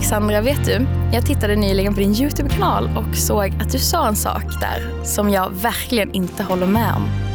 Alexandra, vet du? Jag tittade nyligen på din Youtube-kanal och såg att du sa en sak där som jag verkligen inte håller med om.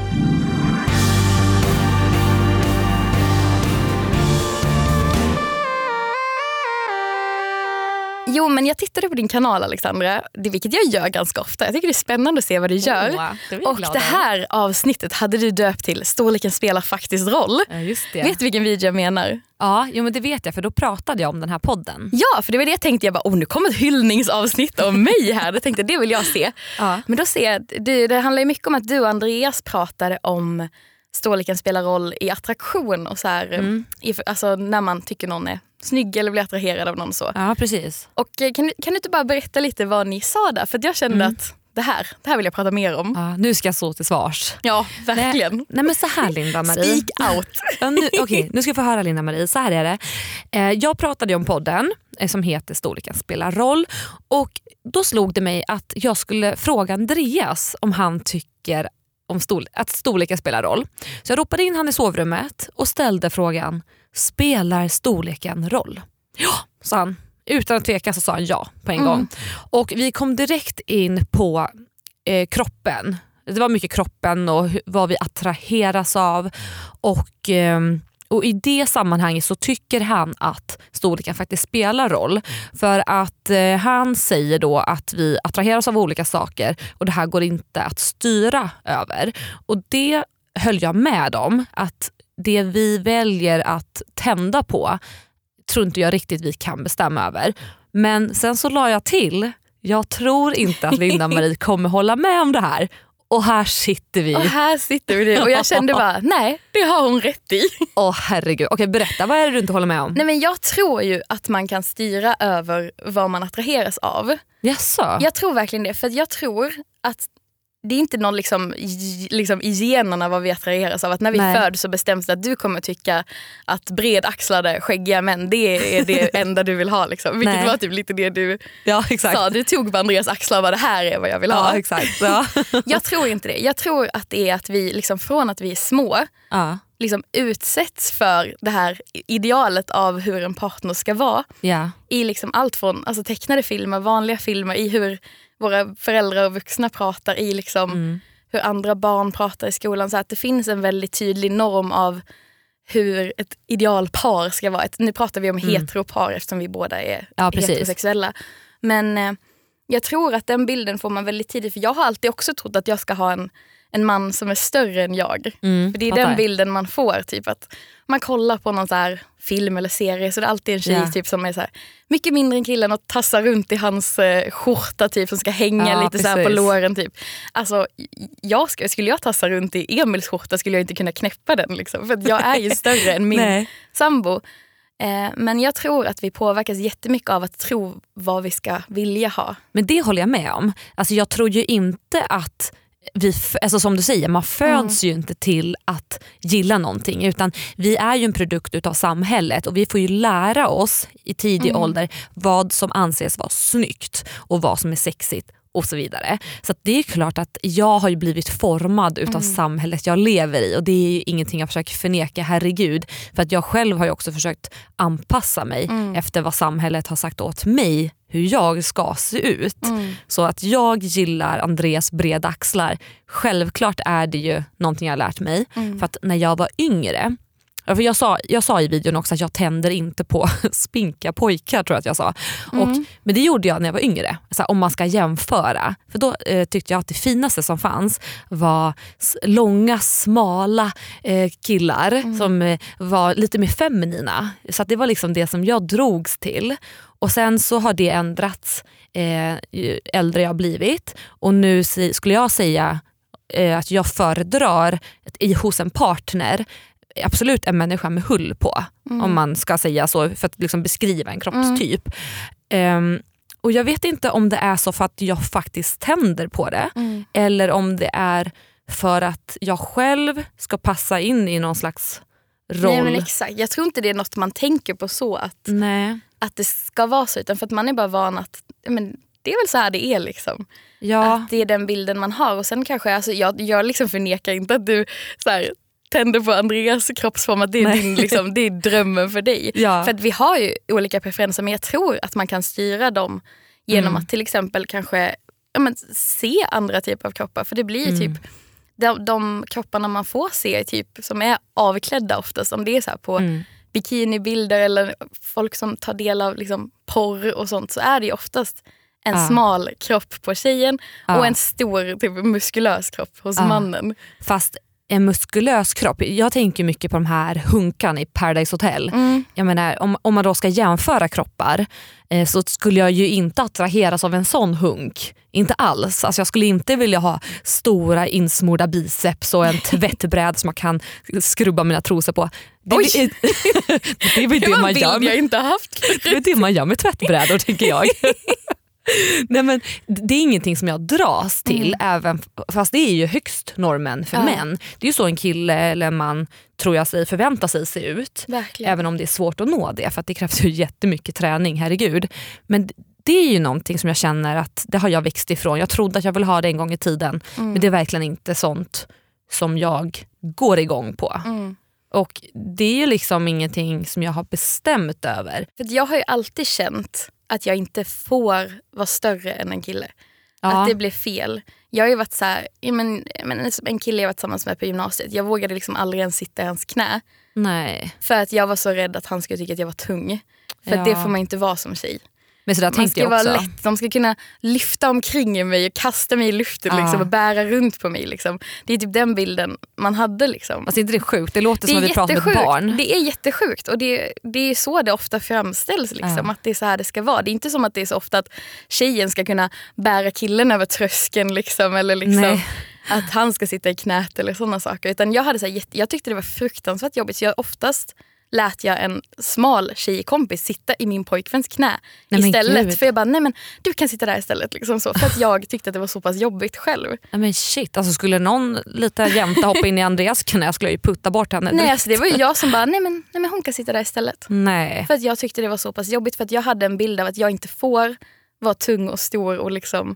Jo, men jag tittade på din kanal Alexandra, det, vilket jag gör ganska ofta. Jag tycker det är spännande att se vad du gör. Oh, det och det här avsnittet hade du döpt till Storleken spelar faktiskt roll. Ja, just det. Vet du vilken video jag menar? Ja, jo, men det vet jag för då pratade jag om den här podden. Ja, för det var det jag tänkte. Jag bara, oh, nu kommer ett hyllningsavsnitt om mig här. Det tänkte det vill jag se. Ja. Men då ser jag, det, det handlar mycket om att du och Andreas pratade om storleken spelar roll i attraktion och så här, mm. i, alltså när man tycker någon är snygg eller blir attraherad av någon. så. Ja, precis. Och eh, kan, kan du inte bara berätta lite vad ni sa där? För jag kände mm. att det här, det här vill jag prata mer om. Ja, nu ska jag stå till svars. Ja, verkligen. Nej, nej men så här Linda-Marie. Speak out. ja, nu, okay, nu ska jag få höra Linda-Marie. Så här är det. Eh, jag pratade om podden eh, som heter Storleken spelar roll. Och Då slog det mig att jag skulle fråga Andreas om han tycker om storle att storleken spelar roll. Så jag ropade in han i sovrummet och ställde frågan, spelar storleken roll? Ja, sa han. Utan att tveka så sa han ja på en mm. gång. Och vi kom direkt in på eh, kroppen. Det var mycket kroppen och vad vi attraheras av. Och... Eh, och I det sammanhanget så tycker han att storleken faktiskt spelar roll. För att eh, han säger då att vi attraheras av olika saker och det här går inte att styra över. Och det höll jag med om. Att det vi väljer att tända på tror inte jag riktigt vi kan bestämma över. Men sen så la jag till, jag tror inte att Linda-Marie kommer hålla med om det här och här sitter vi. Och här sitter vi och jag kände bara, nej det har hon rätt i. Åh oh, herregud. Okej berätta, vad är det du inte håller med om? Nej men Jag tror ju att man kan styra över vad man attraheras av. Jaså? Jag tror verkligen det. För jag tror att det är inte någon liksom, liksom i generna vad vi attraheras av. Att när vi Nej. föds så bestäms det att du kommer tycka att bredaxlade skäggiga män det är det enda du vill ha. Liksom. Vilket Nej. var typ lite det du ja, exakt. sa. Du tog på Andreas axlar och bara det här är vad jag vill ha. Ja, exakt. Ja. jag tror inte det. Jag tror att det är att vi liksom, från att vi är små ja. liksom, utsätts för det här idealet av hur en partner ska vara. Ja. I liksom allt från alltså, tecknade filmer, vanliga filmer, i hur våra föräldrar och vuxna pratar i liksom mm. hur andra barn pratar i skolan. Så att det finns en väldigt tydlig norm av hur ett idealpar ska vara. nu pratar vi om mm. heteropar eftersom vi båda är ja, heterosexuella. Men eh, jag tror att den bilden får man väldigt tidigt. För jag har alltid också trott att jag ska ha en en man som är större än jag. Mm, För Det är den bilden man får. Typ att Man kollar på någon så film eller serie så det är alltid en tjej yeah. typ, som är så här, mycket mindre än killen och tassar runt i hans eh, skjorta typ, som ska hänga ja, lite så på låren. Typ. Alltså, jag ska, skulle jag tassa runt i Emils skjorta skulle jag inte kunna knäppa den. Liksom, för jag är ju större än min sambo. Eh, men jag tror att vi påverkas jättemycket av att tro vad vi ska vilja ha. Men det håller jag med om. Alltså, jag tror ju inte att vi, alltså som du säger, man föds mm. ju inte till att gilla någonting utan vi är ju en produkt utav samhället och vi får ju lära oss i tidig mm. ålder vad som anses vara snyggt och vad som är sexigt och så vidare. Så det är klart att jag har blivit formad utav mm. samhället jag lever i och det är ingenting jag försöker förneka, herregud. För att jag själv har också försökt anpassa mig mm. efter vad samhället har sagt åt mig hur jag ska se ut. Mm. Så att jag gillar Andreas breda axlar, självklart är det ju någonting jag har lärt mig. Mm. För att när jag var yngre för jag, sa, jag sa i videon också att jag tänder inte på spinka pojkar. tror jag att jag sa. Mm. Och, men det gjorde jag när jag var yngre. Så om man ska jämföra. För Då eh, tyckte jag att det finaste som fanns var långa smala eh, killar mm. som eh, var lite mer feminina. Så det var liksom det som jag drogs till. Och Sen så har det ändrats eh, ju äldre jag blivit. Och nu skulle jag säga eh, att jag föredrar i, hos en partner absolut en människa med hull på. Mm. Om man ska säga så för att liksom beskriva en kroppstyp. Mm. Um, och Jag vet inte om det är så för att jag faktiskt tänder på det mm. eller om det är för att jag själv ska passa in i någon slags roll. Nej, men exakt. Jag tror inte det är något man tänker på så att, Nej. att det ska vara så. Utan för att man är bara van att men, det är väl så här det är. liksom. Ja. Att det är den bilden man har. Och sen kanske, alltså, jag, jag liksom förnekar inte att du så här, tänder på Andreas kroppsform, att det är, din, liksom, det är drömmen för dig. Ja. För att vi har ju olika preferenser men jag tror att man kan styra dem genom Mm. att till exempel kanske ja, men, se andra typer av kroppar. För det blir ju Mm. typ de, de kropparna man får se typ, som är avklädda oftast, om det är så på Mm. bikinibilder eller folk som tar del av liksom, porr och sånt så är det ju oftast en Ja. smal kropp på tjejen Ja. och en stor typ, muskulös kropp hos Ja. mannen. Fast en muskulös kropp, jag tänker mycket på de här hunkarna i Paradise Hotel. Jag menar, om, om man då ska jämföra kroppar eh, så skulle jag ju inte attraheras av en sån hunk. Inte alls. Alltså jag skulle inte vilja ha stora insmorda biceps och en tvättbräda som jag kan skrubba mina trosor på. Det, Oj! är- det är Det det en man gör jag med, inte haft. det är det man gör med tvättbrädor tänker jag. Nej, men det är ingenting som jag dras till, även, fast det är ju högst normen för Ja. män. Det är ju så en kille eller en man tror jag sig förväntar sig se ut. Verkligen. Även om det är svårt att nå det för att det krävs ju jättemycket träning, herregud. Men det är ju någonting som jag känner att det har jag växt ifrån. Jag trodde att jag ville ha det en gång i tiden Mm. men det är verkligen inte sånt som jag går igång på. Mm. Och det är ju liksom ingenting som jag har bestämt över. För jag har ju alltid känt att jag inte får vara större än en kille. Ja. Att det blir fel. Jag har ju varit så här, men, men, en kille jag var tillsammans med på gymnasiet, jag vågade liksom aldrig ens sitta i hans knä. Nej. För att jag var så rädd att han skulle tycka att jag var tung. För Ja. det får man inte vara som tjej. Men så där Man tänkte ska jag vara också. lätt, de ska kunna lyfta omkring mig och kasta mig i luften Ja. liksom, och bära runt på mig. Liksom. Det är typ den bilden man hade. Liksom. Alltså inte det är sjukt? Det låter Det som är att vi pratar med ett barn. Det är jättesjukt och det, det är så det ofta framställs. Liksom, Ja. Att det är så här det ska vara. Det är inte som att det är så ofta att tjejen ska kunna bära killen över tröskeln. Liksom, eller liksom, Nej. att han ska sitta i knät eller sådana saker. Utan jag, hade så här, jag tyckte det var fruktansvärt jobbigt. Så jag oftast lät jag en smal tjejkompis sitta i min pojkväns knä Nej, istället. För jag bara, nej men du kan sitta där istället. Liksom så, för att jag tyckte att det var så pass jobbigt själv. Nej, men shit, alltså skulle någon liten jämta hoppa in i Andreas knä skulle jag ju putta bort henne. Nej, alltså, det var ju jag som bara, nej men, nej men hon kan sitta där istället. Nej. För att jag tyckte det var så pass jobbigt för att jag hade en bild av att jag inte får vara tung och stor och liksom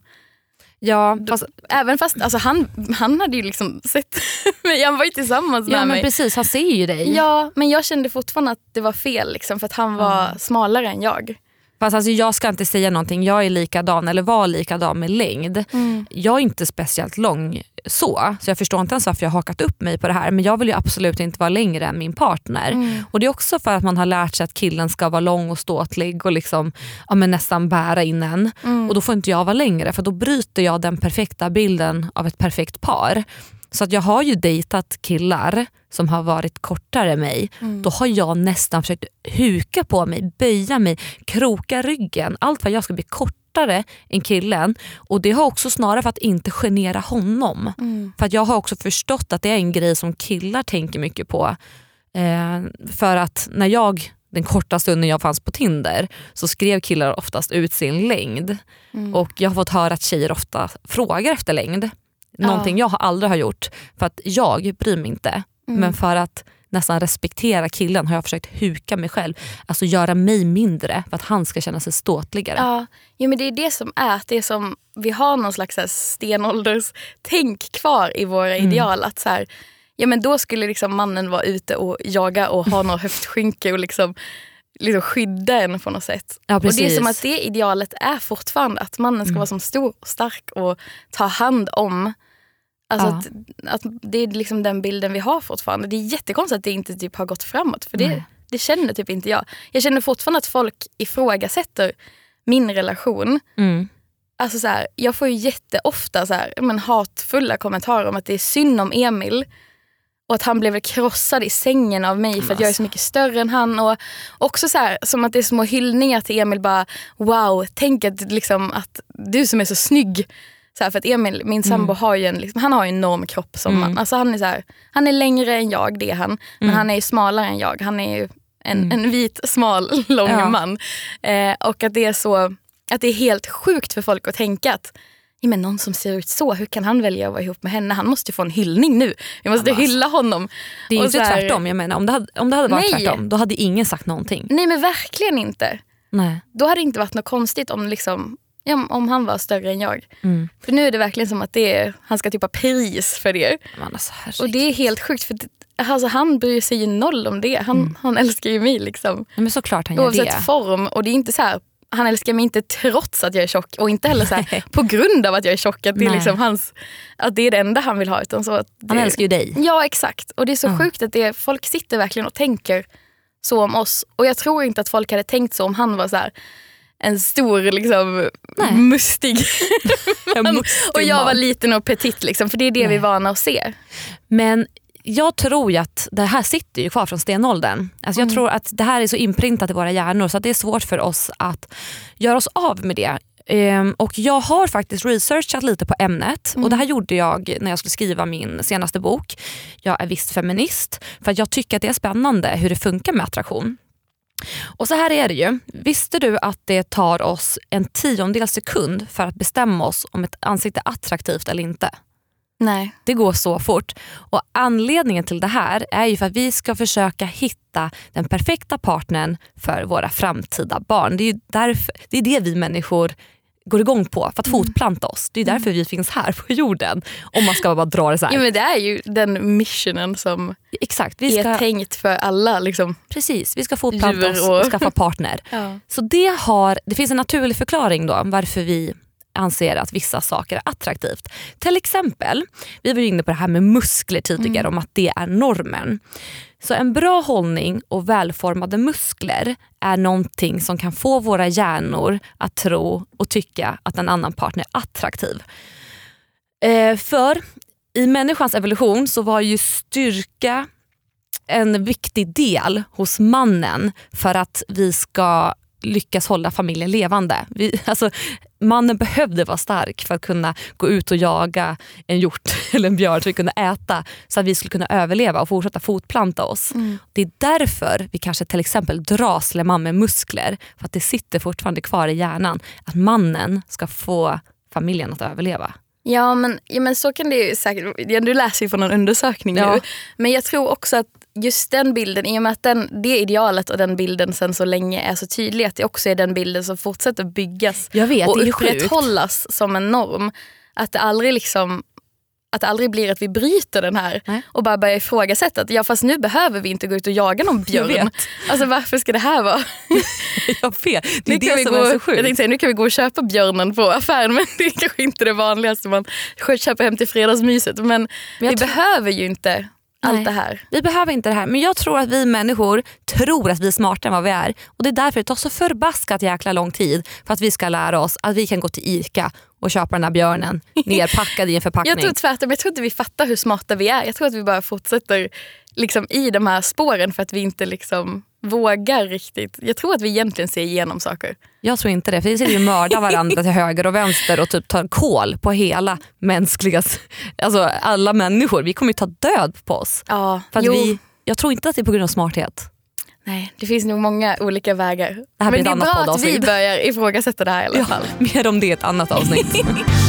Ja, fast, Även fast alltså, han, han hade ju liksom sett mig, han var ju tillsammans med ja men mig. precis, han ser ju dig. Ja, men jag kände fortfarande att det var fel liksom, för att han var smalare än jag. Fast alltså, jag ska inte säga någonting, jag är likadan eller var likadan med längd. Jag är inte speciellt lång så, så jag förstår inte ens varför jag har hakat upp mig på det här. Men jag vill ju absolut inte vara längre än min partner. Och Det är också för att man har lärt sig att killen ska vara lång och ståtlig och liksom, ja, men nästan bära in en. Och då får inte jag vara längre för då bryter jag den perfekta bilden av ett perfekt par. Så att jag har ju dejtat killar som har varit kortare än mig. Då har jag nästan försökt huka på mig, böja mig, kroka ryggen. Allt för att jag ska bli kortare än killen. Och det har också snarare för att inte genera honom. För att jag har också förstått att det är en grej som killar tänker mycket på. Eh, för att när jag den korta stunden jag fanns på Tinder så skrev killar oftast ut sin längd. Och jag har fått höra att tjejer ofta frågar efter längd. Någonting jag har aldrig har gjort för att jag bryr mig inte. Men för att nästan respektera killen har jag försökt huka mig själv. Alltså göra mig mindre för att han ska känna sig ståtligare. Ja, jo, men det är det som är att det är som, vi har någon slags så här stenålders tänk kvar i våra ideal. Att så här, ja, men då skulle liksom mannen vara ute och jaga och ha något höftskynke och liksom, liksom skydda en på något sätt. Ja, och det är som att det idealet är fortfarande att mannen ska vara som stor och stark och ta hand om. Alltså Ja. att, att det är liksom den bilden vi har fortfarande. Det är jättekonstigt att det inte typ har gått framåt. För det, det känner typ inte jag. Jag känner fortfarande att folk ifrågasätter min relation. Mm. Alltså så här, jag får ju jätteofta så här, men, hatfulla kommentarer om att det är synd om Emil. Och att han blev krossad i sängen av mig för att jag är så mycket större än han. Och också så här, som att det är små hyllningar till Emil. bara Wow, tänk att, liksom, att du som är så snygg. Så här, för att Emil, min sambo, har ju en, liksom, han har ju en enorm kropp som man. Alltså han, är så här, han är längre än jag, det är han. Men han är ju smalare än jag. Han är ju en, en vit, smal, lång Ja. man. Eh, och att det är så att det är helt sjukt för folk att tänka att men någon som ser ut så, hur kan han välja att vara ihop med henne? Han måste ju få en hyllning nu. Vi måste hylla honom. Det är Och inte här- tvärtom. Jag menar, om, det hade, om det hade varit Nej. tvärtom då hade ingen sagt någonting. Nej men verkligen inte. Nej. Då hade det inte varit något konstigt om, liksom, ja, om han var större än jag. Mm. För nu är det verkligen som att det är, han ska typ ha pris för det. Alltså, Och det är helt sjukt för det, alltså, han bryr sig ju noll om det. Han, Mm. han älskar ju mig liksom. Ja, men såklart han gör Oavsett det. form. Och det är inte så här, han älskar mig inte trots att jag är tjock och inte heller så här, på grund av att jag är tjock. Att det, är liksom hans, att det är det enda han vill ha. Utan så att Han det, älskar ju dig. Ja exakt. Och det är så Ja. sjukt att det, folk sitter verkligen och tänker så om oss. Och jag tror inte att folk hade tänkt så om han var så här, en stor liksom, Nej. mustig En och jag man. var liten och petit. Liksom, för det är det vi Nej. är vana att se. Men jag tror ju att det här sitter ju kvar från stenåldern. Alltså jag tror att det här är så inprintat i våra hjärnor så att det är svårt för oss att göra oss av med det. Ehm, och Jag har faktiskt researchat lite på ämnet och det här gjorde jag när jag skulle skriva min senaste bok. Jag är visst feminist för att jag tycker att det är spännande hur det funkar med attraktion. Och så här är det ju. Visste du att det tar oss en tiondel sekund för att bestämma oss om ett ansikte är attraktivt eller inte? Nej. Det går så fort. Och Anledningen till det här är ju för att vi ska försöka hitta den perfekta partnern för våra framtida barn. Det är, därför, det, är det vi människor går igång på för att Mm. fortplanta oss. Det är därför vi finns här på jorden. Om man ska bara dra det så här. Ja, men det är ju den missionen som Exakt, vi är ska, tänkt för alla. Liksom. precis, vi ska fortplanta Djur oss och- och skaffa partner. Ja. Så det, har, det finns en naturlig förklaring då varför vi anser att vissa saker är attraktivt. Till exempel, vi var inne på det här med muskler tidigare, om att det är normen. Så en bra hållning och välformade muskler är någonting som kan få våra hjärnor att tro och tycka att en annan partner är attraktiv. Eh, för i människans evolution så var ju styrka en viktig del hos mannen för att vi ska lyckas hålla familjen levande. Vi, alltså, mannen behövde vara stark för att kunna gå ut och jaga en hjort eller en björn så vi kunde äta så att vi skulle kunna överleva och fortsätta fortplanta oss. Det är därför vi kanske till exempel dras man med muskler för att det sitter fortfarande kvar i hjärnan att mannen ska få familjen att överleva. Ja men, ja men så kan det ju säkert ja, Du läser ju från en undersökning Ja. nu. Men jag tror också att just den bilden, i och med att den, det idealet och den bilden sen så länge är så tydlig att det också är den bilden som fortsätter byggas Jag vet, och sjukt. upprätthållas som en norm. Att det aldrig liksom att det aldrig blir att vi bryter den här Nej. och bara börjar ifrågasätta att ja fast nu behöver vi inte gå ut och jaga någon Jag björn. vet. Alltså varför ska det här vara? Jag vet, det är Nu kan vi det som gå, är så jag sjukt. tänkte säga, nu kan vi gå och köpa björnen på affären men det är kanske inte det vanligaste man köper hem till fredagsmyset. Men, Men jag vi behöver ju inte allt det här. Vi behöver inte det här men jag tror att vi människor tror att vi är smartare än vad vi är. Och Det är därför det tar så förbaskat jäkla lång tid för att vi ska lära oss att vi kan gå till ICA och köpa den här björnen nerpackad i en förpackning. Jag tror tvärtom, jag tror inte vi fattar hur smarta vi är. Jag tror att vi bara fortsätter liksom i de här spåren för att vi inte liksom vågar riktigt. Jag tror att vi egentligen ser igenom saker. Jag tror inte det, för vi sitter ju och mördar varandra till höger och vänster och typ tar koll på hela mänskliga, alltså alla människor. Vi kommer ju ta död på oss. Ja, För vi, jag tror inte att det är på grund av smarthet. nej, det finns nog många olika vägar. Det Men det är bra att vi börjar ifrågasätta det här i alla fall. Mer om det i ett annat avsnitt.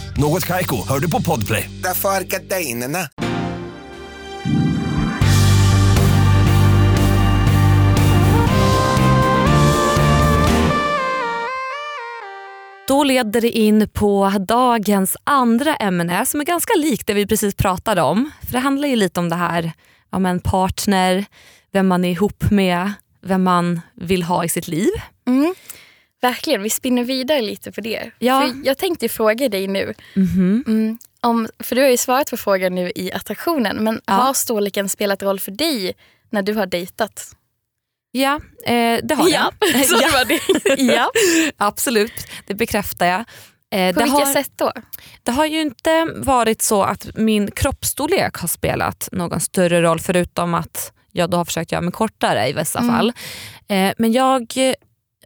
Något Kaiko, hör du på Podplay. Därför är gardinerna. Då leder det in på dagens andra ämne som är ganska likt det vi precis pratade om. För Det handlar ju lite om det här om en partner, vem man är ihop med, vem man vill ha i sitt liv. Mm. Verkligen, vi spinner vidare lite på det. Ja. För jag tänkte fråga dig nu, mm, om, för du har ju svarat på frågan nu i attraktionen, men Ja. har storleken spelat roll för dig när du har dejtat? Ja, eh, det har Ja, den. så det var det. ja. Absolut, det bekräftar jag. Eh, På det, vilka har, sätt då? det har ju inte varit så att min kroppsstorlek har spelat någon större roll förutom att jag då har försökt göra mig kortare i vissa Mm. fall. Eh, men jag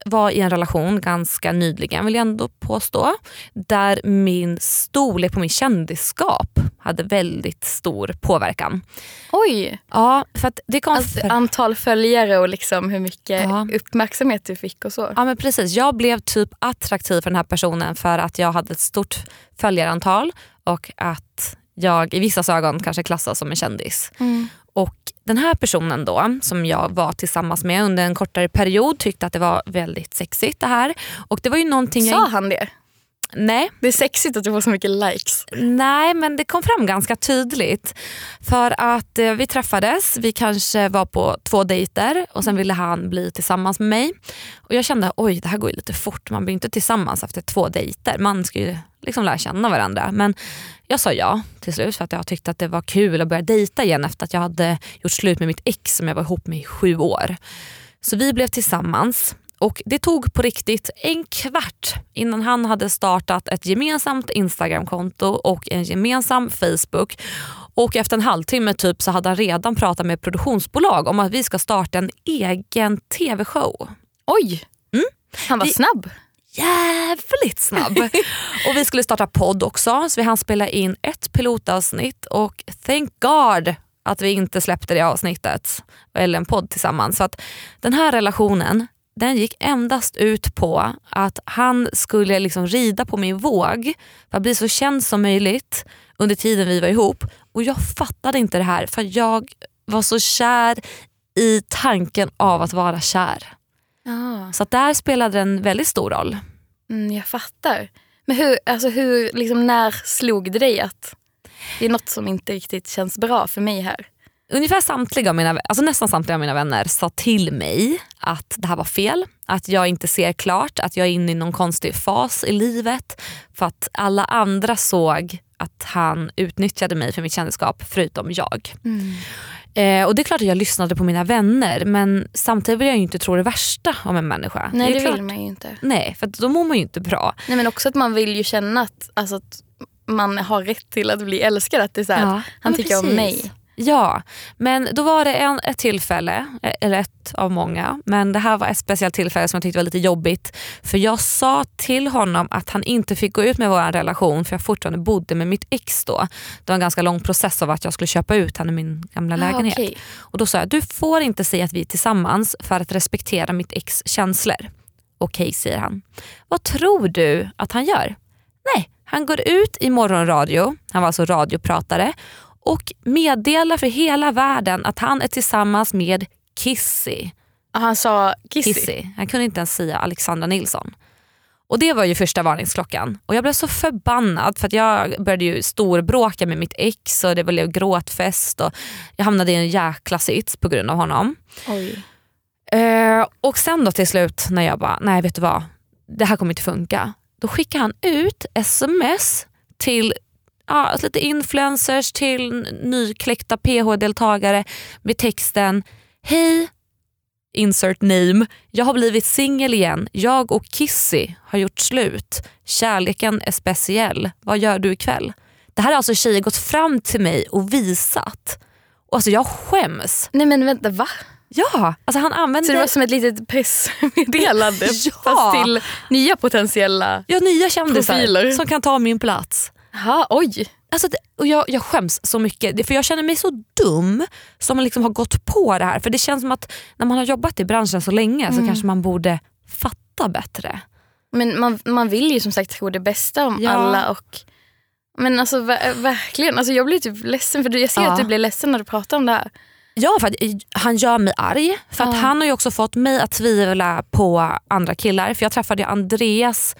var i en relation ganska nyligen vill jag ändå påstå. Där min storlek på min kändisskap hade väldigt stor påverkan. Oj! Ja, för det kom Alltså, för... antal följare och liksom hur mycket Ja. uppmärksamhet du fick och så. Ja men precis, jag blev typ attraktiv för den här personen för att jag hade ett stort följarantal och att jag i vissas ögon kanske klassas som en kändis. Mm. Och den här personen då som jag var tillsammans med under en kortare period tyckte att det var väldigt sexigt det här. Och det var ju någonting Sa jag... han det? Nej, Det är sexigt att du får så mycket likes. Nej men det kom fram ganska tydligt. För att eh, vi träffades, vi kanske var på två dejter och sen ville han bli tillsammans med mig. Och jag kände oj det här går ju lite fort, man blir inte tillsammans efter två dejter. Man ska ju liksom lära känna varandra. Men jag sa ja till slut för att jag tyckte att det var kul att börja dejta igen efter att jag hade gjort slut med mitt ex som jag var ihop med i sju år. Så vi blev tillsammans och det tog på riktigt en kvart innan han hade startat ett gemensamt Instagramkonto och en gemensam Facebook. Och efter en halvtimme typ så hade han redan pratat med produktionsbolag om att vi ska starta en egen tv-show. Oj! Han var Vi- snabb. Jävligt snabb. och vi skulle starta podd också så vi hann spela in ett pilotavsnitt och thank God att vi inte släppte det avsnittet eller en podd tillsammans. Så att den här relationen den gick endast ut på att han skulle liksom rida på min våg för att bli så känd som möjligt under tiden vi var ihop. Och jag fattade inte det här för jag var så kär i tanken av att vara kär. Ja. Så där spelade den väldigt stor roll. Mm, jag fattar. Men hur, alltså hur, liksom, när slog det dig att det är något som inte riktigt känns bra för mig här? Ungefär samtliga av mina, alltså nästan samtliga av mina vänner sa till mig att det här var fel, att jag inte ser klart, att jag är inne i någon konstig fas i livet. För att alla andra såg att han utnyttjade mig för mitt kändisskap förutom jag. Eh, och Det är klart att jag lyssnade på mina vänner men samtidigt vill jag inte tro det värsta om en människa. Nej det klart, vill man ju inte. Nej, för då mår man ju inte bra. Nej men också att man vill ju känna att, alltså, att man har rätt till att bli älskad. Att det är så här, Ja, han tycker om precis. mig. Ja, men då var det en, ett tillfälle, eh, eller ett av många, men det här var ett speciellt tillfälle som jag tyckte var lite jobbigt. För jag sa till honom att han inte fick gå ut med vår relation för jag fortfarande bodde med mitt ex då. Det var en ganska lång process av att jag skulle köpa ut henne i min gamla lägenhet. Ah, okej. Och Då sa jag, du får inte säga att vi är tillsammans för att respektera mitt ex känslor. Okej, säger han. Vad tror du att han gör? Nej, han går ut i morgonradio, han var alltså radiopratare, och meddelar för hela världen att han är tillsammans med Kissy. Han sa Kissy. Kissy. Han kunde inte ens säga Alexandra Nilsson. Och Det var ju första varningsklockan. Och Jag blev så förbannad för att jag började ju storbråka med mitt ex och det blev gråtfest och jag hamnade i en jäkla sits på grund av honom. Oj. Eh, och sen då till slut när jag bara, nej vet du vad, det här kommer inte funka. Då skickar han ut sms till ja, alltså lite influencers, till nykläckta PH-deltagare med texten Hej, insert name, jag har blivit singel igen. Jag och Kissy har gjort slut. Kärleken är speciell. Vad gör du ikväll? Det här har alltså tjejer gått fram till mig och visat. Och alltså jag skäms. Nej men vänta, va? Ja, alltså han använder... Så det var som ett litet pressmeddelande Ja. fast till nya potentiella... Har nya kändisar Profiler. som kan ta min plats. Jaha, oj. Alltså det, och jag, jag skäms så mycket, Det- för jag känner mig så dum som liksom har gått på det här. För det känns som att när man har jobbat i branschen så länge så kanske man borde fatta bättre. Men man, man vill ju som sagt tro det bästa om Ja. alla. och Men alltså ver- verkligen, alltså, jag blir typ ledsen för jag ser Ja. att du blir ledsen när du pratar om det här. Ja, för att han gör mig arg. För att Ja. han har ju också fått mig att tvivla på andra killar. För jag träffade Andreas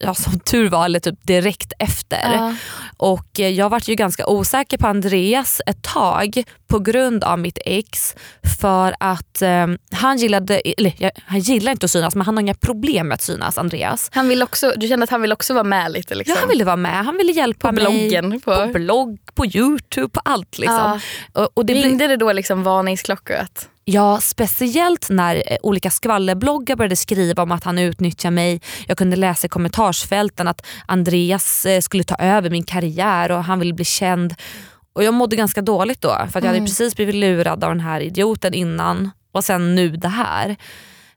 ja, som tur var, eller typ direkt efter. Ja. Och eh, jag var ju ganska osäker på Andreas ett tag på grund av mitt ex. För att eh, han gillade, eller ja, han gillar inte att synas men han har inga problem med att synas Andreas. Han vill också, du kände att han vill också vara med lite? Liksom. Ja, han ville vara med, han ville hjälpa På mig. bloggen, på- på blogg, på youtube, på allt. Liksom. Och, och det Ringde det då liksom varningsklockor? Att, Ja, speciellt när eh, olika skvallerbloggar började skriva om att han utnyttjar mig. Jag kunde läsa i kommentarsfälten att Andreas eh, skulle ta över min karriär och han ville bli känd. Och Jag mådde ganska dåligt då för att jag hade precis blivit lurad av den här idioten innan och sen nu det här.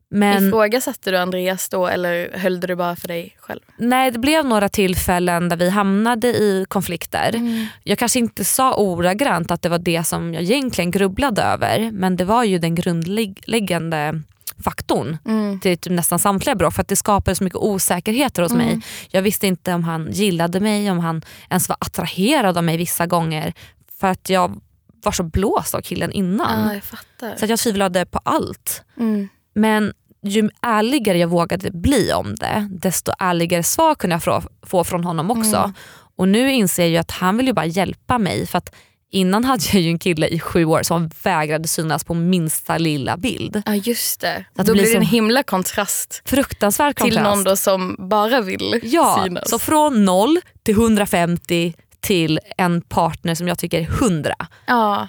Men Ifrågasatte du Andreas då eller höll du det bara för dig själv? nej, det blev några tillfällen där vi hamnade i konflikter. Mm. Jag kanske inte sa ordagrant att det var det som jag egentligen grubblade över men det var ju den grundläggande faktorn Mm. till typ nästan samtliga bråk för att det skapade så mycket osäkerheter hos mig. Jag visste inte om han gillade mig, om han ens var attraherad av mig vissa gånger för att jag var så blåst av killen innan. Ja, jag fattar. Så att jag tvivlade på allt. Mm. Men ju ärligare jag vågade bli om det desto ärligare svar kunde jag få, från honom också. Mm. Och nu inser jag att han vill ju bara hjälpa mig för att innan hade jag ju en kille i sju år som vägrade synas på minsta lilla bild. Ja just det. Att då det blir det en så- himla kontrast Fruktansvärd till kontrast. någon då som bara vill Ja, synas. så från noll till 150 till en partner som jag tycker är 100. ja.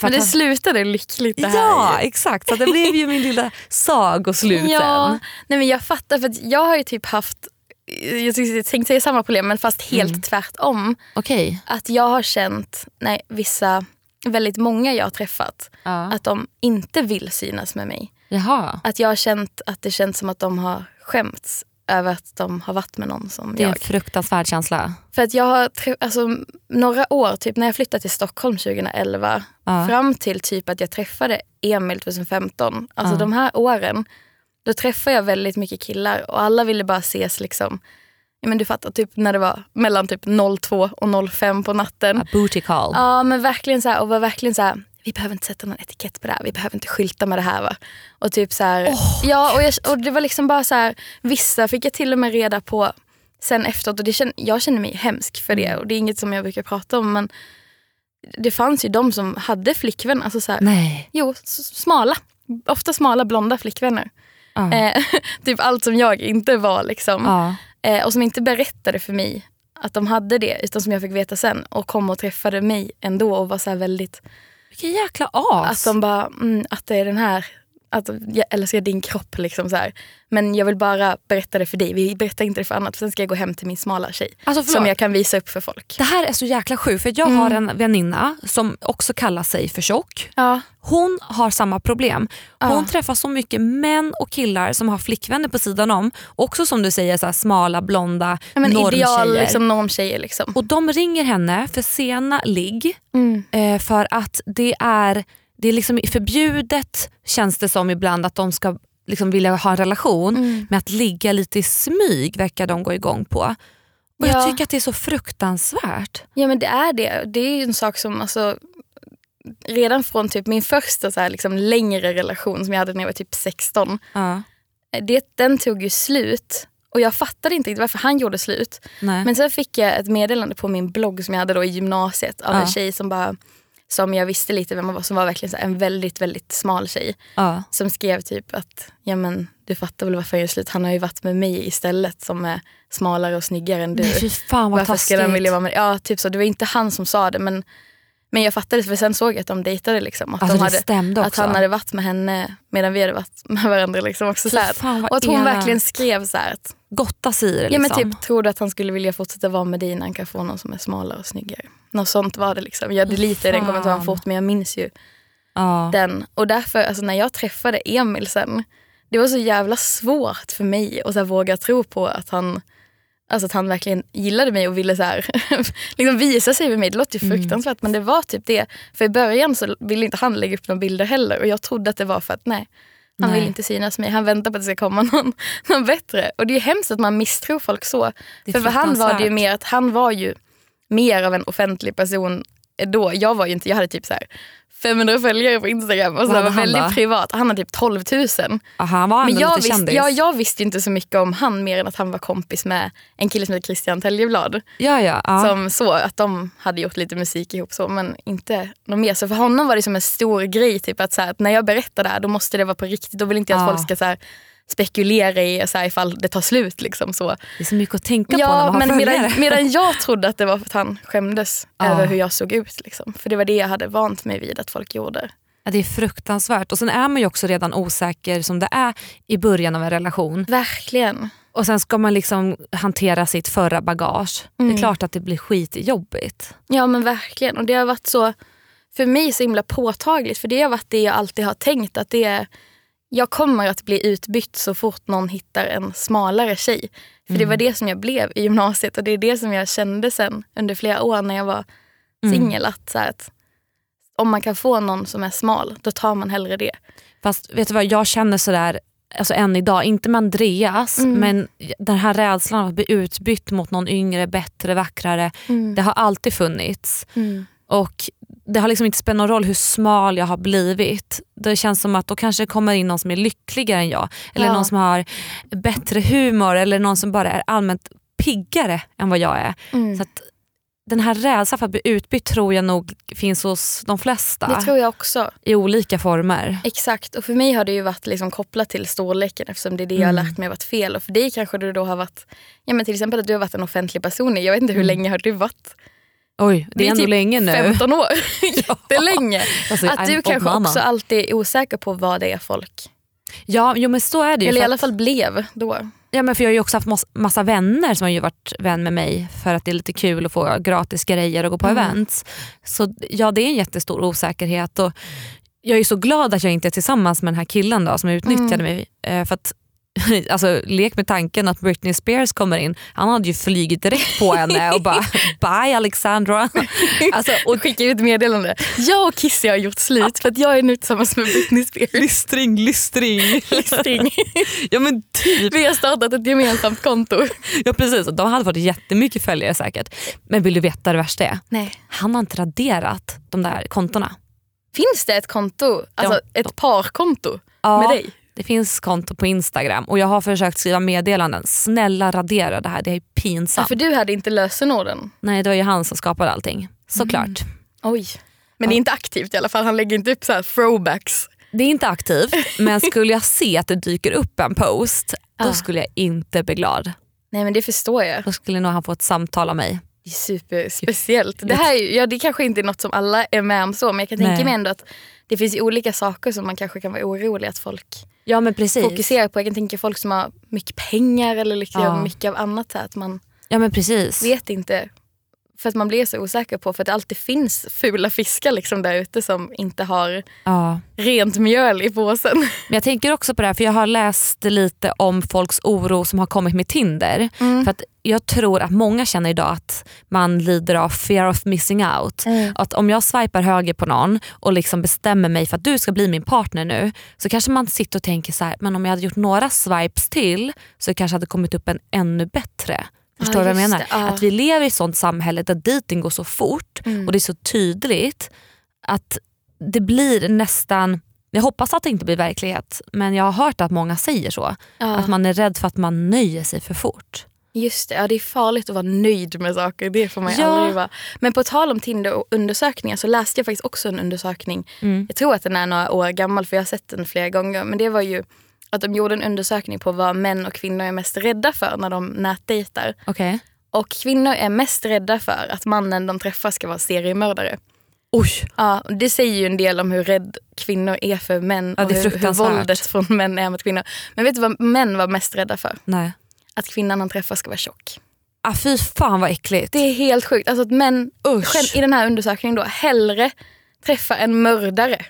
För Men det han- slutade lyckligt det här. Ja exakt, så det blev ju min lilla sagoslut Ja, sen. nej men jag fattar för jag har ju typ haft, jag tänkte säga samma problem men fast helt Mm. tvärtom. Okej. Att jag har känt, nej vissa, väldigt många jag har träffat, Ja. att de inte vill synas med mig. Jaha. Att jag har känt att det känns som att de har skämts över att de har varit med någon som Det är en jag. fruktansvärd känsla. För att jag har alltså, några år, typ när jag flyttade till Stockholm 2011 Ja. fram till typ att jag träffade Emil 2015. Alltså Ja. de här åren, då träffade jag väldigt mycket killar och alla ville bara ses liksom Ja, men du fattar, typ när det var mellan typ 02 och 05 på natten. A booty call. Ja men verkligen så här, och var verkligen så här, vi behöver inte sätta någon etikett på det här, vi behöver inte skylta med det här va. Och typ så här, ja och, jag, och det var liksom bara så här, vissa fick jag till och med reda på sen efteråt och det känn, jag känner mig hemsk för det och det är inget som jag brukar prata om men det fanns ju de som hade flickvän, alltså så här, Nej. jo smala, ofta smala blonda flickvänner. Ja. Eh, typ allt som jag inte var liksom. Ja. Eh, och som inte berättade för mig att de hade det utan som jag fick veta sen och kom och träffade mig ändå och var så väldigt vilken jäkla as. att de bara, mm, att det är den här, att jag älskar din kropp liksom så här. Men jag vill bara berätta det för dig, vi berättar inte det för annat för sen ska jag gå hem till min smala tjej. Alltså, som jag kan visa upp för folk. Det här är så jäkla sjukt för jag Mm. har en väninna som också kallar sig för tjock. Ja, Hon har samma problem. Hon Ja. träffar så mycket män och killar som har flickvänner på sidan om. Också som du säger så här, smala, blonda, Ja, men normtjejer. ideal liksom, normtjejer. Liksom. Och de ringer henne för sena ligg Mm. eh, för att det är, det är liksom förbjudet känns det som ibland att de ska liksom vilja ha en relation Mm. med att ligga lite i smyg verkar de gå igång på. Och Jag Ja. tycker att det är så fruktansvärt. Ja men det är det. Det är ju en sak som alltså, redan från typ min första så här, liksom, längre relation som jag hade när jag var typ 16. Ja. Det, den tog ju slut och jag fattade inte riktigt varför han gjorde slut. Nej. Men sen fick jag ett meddelande på min blogg som jag hade då i gymnasiet av Ja. en tjej som bara som jag visste lite vem man var, som var verkligen så en väldigt väldigt smal tjej. ja. Som skrev typ att ja men du fattar väl varför han gör slut. Han har ju varit med mig istället som är smalare och snyggare än du. Nej, fan vad Varför skulle han taskigt. vilja vara med Ja, typ så. Det var inte han som sa det men, men jag fattade för sen såg jag att de dejtade. Liksom, att, Alltså, de hade, att han hade varit med henne medan vi hade varit med varandra. Liksom, också, så Och att hon verkligen skrev så här att Gotta sig i det ja, liksom. men typ, tror du att han skulle vilja fortsätta vara med dig när han kan få någon som är smalare och snyggare? Något sånt var det. liksom. Jag deletade den kommentaren fort men jag minns ju ja. den. Och därför, alltså, när jag träffade Emil sen, det var så jävla svårt för mig att så här, våga tro på att han Alltså att han verkligen gillade mig och ville så här, liksom visa sig med mig. Det låter ju Mm. fruktansvärt men det var typ det. För i början så ville inte han lägga upp några bilder heller och jag trodde att det var för att nej, han Nej. vill inte synas mig. Han väntar på att det ska komma någon, någon bättre. Och det är ju hemskt att man misstror folk så. För för han var det ju mer att han var ju mer av en offentlig person då. Jag var ju inte, jag hade typ så här 500 följare på Instagram och så var han väldigt då? privat. Han hade typ 12 000. Aha, han var Men ändå jag lite visste, kändis. ja, jag visste inte så mycket om han mer än att han var kompis med en kille som heter Christian Täljeblad. ja, ja, ja. Som så att de hade gjort lite musik ihop så men inte något mer. Så för honom var det som en stor grej typ att, så här, att när jag berättar det här då måste det vara på riktigt. Då vill inte jag att folk ska så här, spekulera i så här, ifall det tar slut. Liksom, så. Det är så mycket att tänka på när Ja, man har men följare. medan, medan jag trodde att det var för att han skämdes Ja. över hur jag såg ut. Liksom. För det var det jag hade vant mig vid att folk gjorde. Ja, det är fruktansvärt. Och sen är man ju också redan osäker som det är i början av en relation. Verkligen. Och sen ska man liksom hantera sitt förra bagage. Det Mm. är klart att det blir skitjobbigt. Ja men verkligen. Och det har varit så för mig så himla påtagligt. För det har varit det jag alltid har tänkt. Att det är jag kommer att bli utbytt så fort någon hittar en smalare tjej. För det var Mm. det som jag blev i gymnasiet och det är det som jag kände sen under flera år när jag var Mm. singel. Att, så här, att om man kan få någon som är smal, då tar man hellre det. Fast vet du vad, jag känner sådär alltså än idag, inte med Andreas Mm. men den här rädslan att bli utbytt mot någon yngre, bättre, vackrare. Det har alltid funnits. Mm. Och det har liksom inte spelat någon roll hur smal jag har blivit. Det känns som att då kanske det kommer in någon som är lyckligare än jag. Eller Ja. någon som har bättre humor eller någon som bara är allmänt piggare än vad jag är. Mm. Så att den här rädslan för att bli utbytt tror jag nog finns hos de flesta Det tror jag också. i olika former. Exakt. Och för mig har det ju varit liksom kopplat till storleken eftersom det är det jag har Mm. lärt mig har varit fel. Och för dig kanske det då har varit, ja men till exempel att du har varit en offentlig person jag vet inte hur Mm. länge har du varit? Oj, det är ändå typ länge nu. 15 år. Jättelänge. Alltså, att I'm du kanske mama. också alltid är osäker på vad det är folk. Ja, jo, men så är det ju. Eller i alla fall blev då. Ja, men för jag har ju också haft mas- massa vänner som har ju varit vän med mig för att det är lite kul att få gratis grejer och gå på Mm. events. Så ja, det är en jättestor osäkerhet. Och jag är så glad att jag inte är tillsammans med den här killen då, som utnyttjade Mm. mig. Eh, För att, alltså, lek med tanken att Britney Spears kommer in. Han hade ju flugit direkt på henne och bara bye Alexandra. Alltså, och skickade ut meddelande. Jag och Kissy har gjort slut för att jag är nu tillsammans med Britney Spears. lystring, lystring. Listing. ja men typ. Vi har startat ett gemensamt konto. Ja precis, de hade fått jättemycket följare säkert. Men vill du veta det värsta är? Nej. Han har inte raderat de där kontona. Finns det ett konto, alltså Ja. ett parkonto Ja, med dig? Det finns konto på Instagram och jag har försökt skriva meddelanden. Snälla radera det här, det är Ja, pinsamt. för du hade inte lösenorden. Nej det var ju han som skapade allting. Såklart. Oj. Men det är inte aktivt i alla fall. Han lägger inte upp så här throwbacks. Det är inte aktivt men skulle jag se att det dyker upp en post då Ah. skulle jag inte bli glad. Nej men det förstår jag. Då skulle nog han få ett samtal av mig. Superspeciellt. Det här ja, det kanske inte är något som alla är med om så men jag kan tänka Nej. mig ändå att det finns olika saker som man kanske kan vara orolig att folk Ja men precis. fokuserar på. Jag kan tänka folk som har mycket pengar eller liksom Ja. mycket av annat. Här, att man Ja men precis. vet inte. För att man blir så osäker på för att det alltid finns fula fiskar liksom där ute som inte har Ja. rent mjöl i påsen. Men jag tänker också på det här för jag har läst lite om folks oro som har kommit med Tinder. Mm. För att jag tror att många känner idag att man lider av fear of missing out. Att om jag swipar höger på någon och liksom bestämmer mig för att du ska bli min partner nu så kanske man sitter och tänker så här, men om jag hade gjort några swipes till så kanske hade kommit upp en ännu bättre. Förstår du vad jag menar? ja. Att vi lever i ett sånt samhälle där dating går så fort Mm. och det är så tydligt att det blir nästan jag hoppas att det inte blir verklighet men jag har hört att många säger så. Ja. Att man är rädd för att man nöjer sig för fort. Just det, ja, det är farligt att vara nöjd med saker. Det får man Ja. aldrig vara. Men på tal om Tinder och undersökningar så läste jag faktiskt också en undersökning. Mm. Jag tror att den är några år gammal för jag har sett den flera gånger. Men det var ju att de gjorde en undersökning på vad män och kvinnor är mest rädda för när de nätdejtar. Okej. Och kvinnor är mest rädda för att mannen de träffar ska vara seriemördare. Oj, Ja, det säger ju en del om hur rädd kvinnor är för män Ja, och hur, hur våldet från män är mot kvinnor. Men vet du vad män var mest rädda för? nej. Att kvinnan han träffar ska vara tjock. Ah, fy fan vad äckligt. Det är helt sjukt. Alltså att män Usch. i den här undersökningen då hellre träffar en mördare.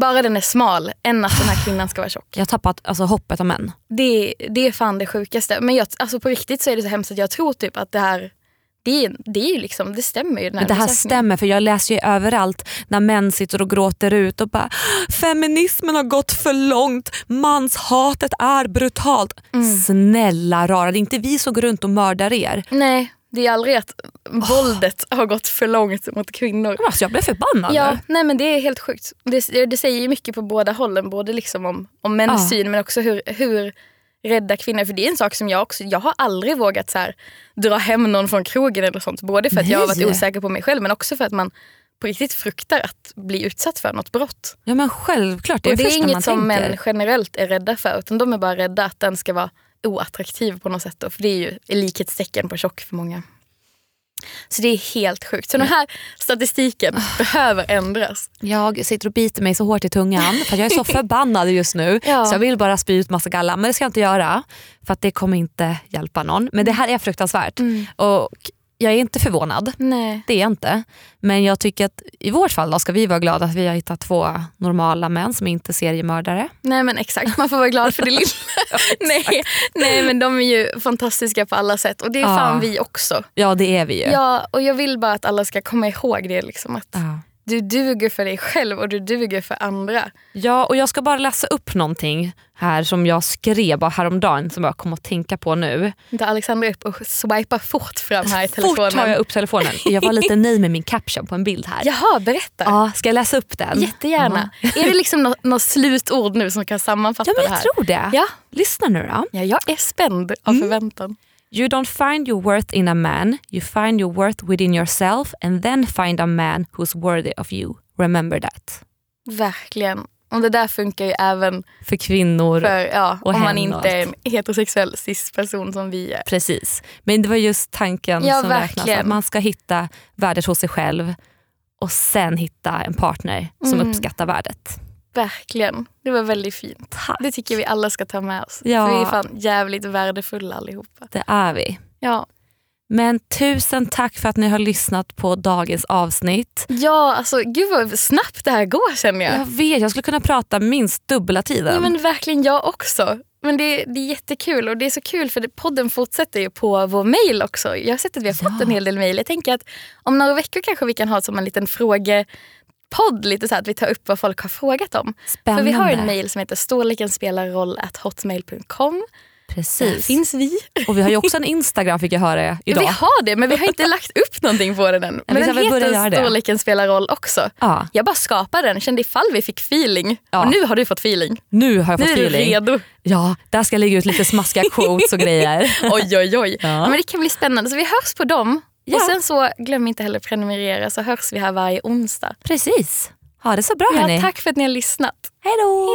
Bara den är smal än att den här kvinnan ska vara tjock. Jag har tappat alltså, hoppet om män. Det, det är fan det sjukaste. Men jag, alltså på riktigt så är det så hemskt att jag tror typ att det här det, det, är liksom, det stämmer ju. Den här det här stämmer för jag läser ju överallt när män sitter och gråter ut och bara feminismen har gått för långt, manshatet är brutalt. Mm. Snälla rara, det är inte vi som går runt och mördar er. Nej, det är aldrig att våldet har gått för långt mot kvinnor. Alltså, jag blev förbannad Ja, nej men det är helt sjukt. Det, det säger ju mycket på båda hållen. Både liksom om, om mäns Ja. syn men också hur, hur rädda kvinnor För det är en sak som jag också, jag har aldrig vågat så här, dra hem någon från krogen eller sånt. Både för att jag har varit Nej. osäker på mig själv men också för att man på riktigt fruktar att bli utsatt för något brott. Ja men självklart, det är och det är inget som tänker. män generellt är rädda för utan de är bara rädda att den ska vara oattraktiv på något sätt. Då, för det är ju likhetstecken på tjock för många. Så det är helt sjukt. Så den här statistiken Ah. behöver ändras. Jag sitter och biter mig så hårt i tungan för jag är så förbannad just nu. Ja. Så jag vill bara spy ut massa galla men det ska jag inte göra för det kommer inte hjälpa någon. Men det här är fruktansvärt. Mm. Och jag är inte förvånad. Nej. Det är jag inte. Men jag tycker att i vårt fall då ska vi vara glada att vi har hittat två normala män som inte är seriemördare. Nej men exakt, man får vara glad för det lilla. nej, nej men de är ju fantastiska på alla sätt och det är Ja. fan vi också. Ja det är vi ju. Ja, och jag vill bara att alla ska komma ihåg det. Liksom, att Ja. Du duger för dig själv och du duger för andra. Ja, och jag ska bara läsa upp någonting här som jag skrev bara häromdagen som jag kom att tänka på nu. Där Alexandra upp och swipar fort fram här i telefonen. Fort tar jag upp telefonen. Jag var lite nej med min caption på en bild här. Jaha, berätta. Ja, ska jag läsa upp den? Jättegärna. Är det liksom något, något slutord nu som kan sammanfatta Ja men det jag här? tror det. Ja. Lyssna nu då. Ja, jag är spänd av Mm. förväntan. You don't find your worth in a man, you find your worth within yourself and then find a man who's worthy of you. Remember that. Verkligen. Och det där funkar ju även För kvinnor. för ja, Och om man inte är en heterosexuell cis-person som vi är. Precis. Men det var just tanken Ja, som räknas. verkligen. Att man ska hitta värdet hos sig själv och sen hitta en partner som Mm. uppskattar värdet. Verkligen. Det var väldigt fint. Det tycker vi alla ska ta med oss. Ja. För vi är fan jävligt värdefulla allihopa. Det är vi. Ja, Men tusen tack för att ni har lyssnat på dagens avsnitt. ja alltså gud vad snabbt det här går känner jag. Jag vet, jag skulle kunna prata minst dubbla tiden. Ja, men verkligen jag också. Men det, det är jättekul och det är så kul för podden fortsätter ju på vår mail också. Jag har sett att vi har fått en hel del mail. Jag tänker att om några veckor kanske vi kan ha som en liten frågepodd. Lite så att vi tar upp vad folk har frågat om. Spännande. För vi har en mail som heter storleken spelar hotmail.com. Där Precis. finns vi. Och vi har ju också en Instagram fick jag höra Ja, idag. vi har det men vi har inte lagt upp någonting på den än. Men ska den heter storleken spelar roll också. Ja. Jag bara skapade den, kände ifall vi fick feeling. Ja. Och nu har du fått feeling. Nu har jag Nu fått är du feeling. redo. Ja, där ska jag lägga ut lite smaskiga quotes och grejer. Oj oj oj. Ja. Ja. Men det kan bli spännande. Så vi hörs på dem. Ja. Och sen så glöm inte heller prenumerera så hörs vi här varje onsdag. Precis. Ha det så bra hörni. Ja, tack för att ni har lyssnat. Hej då.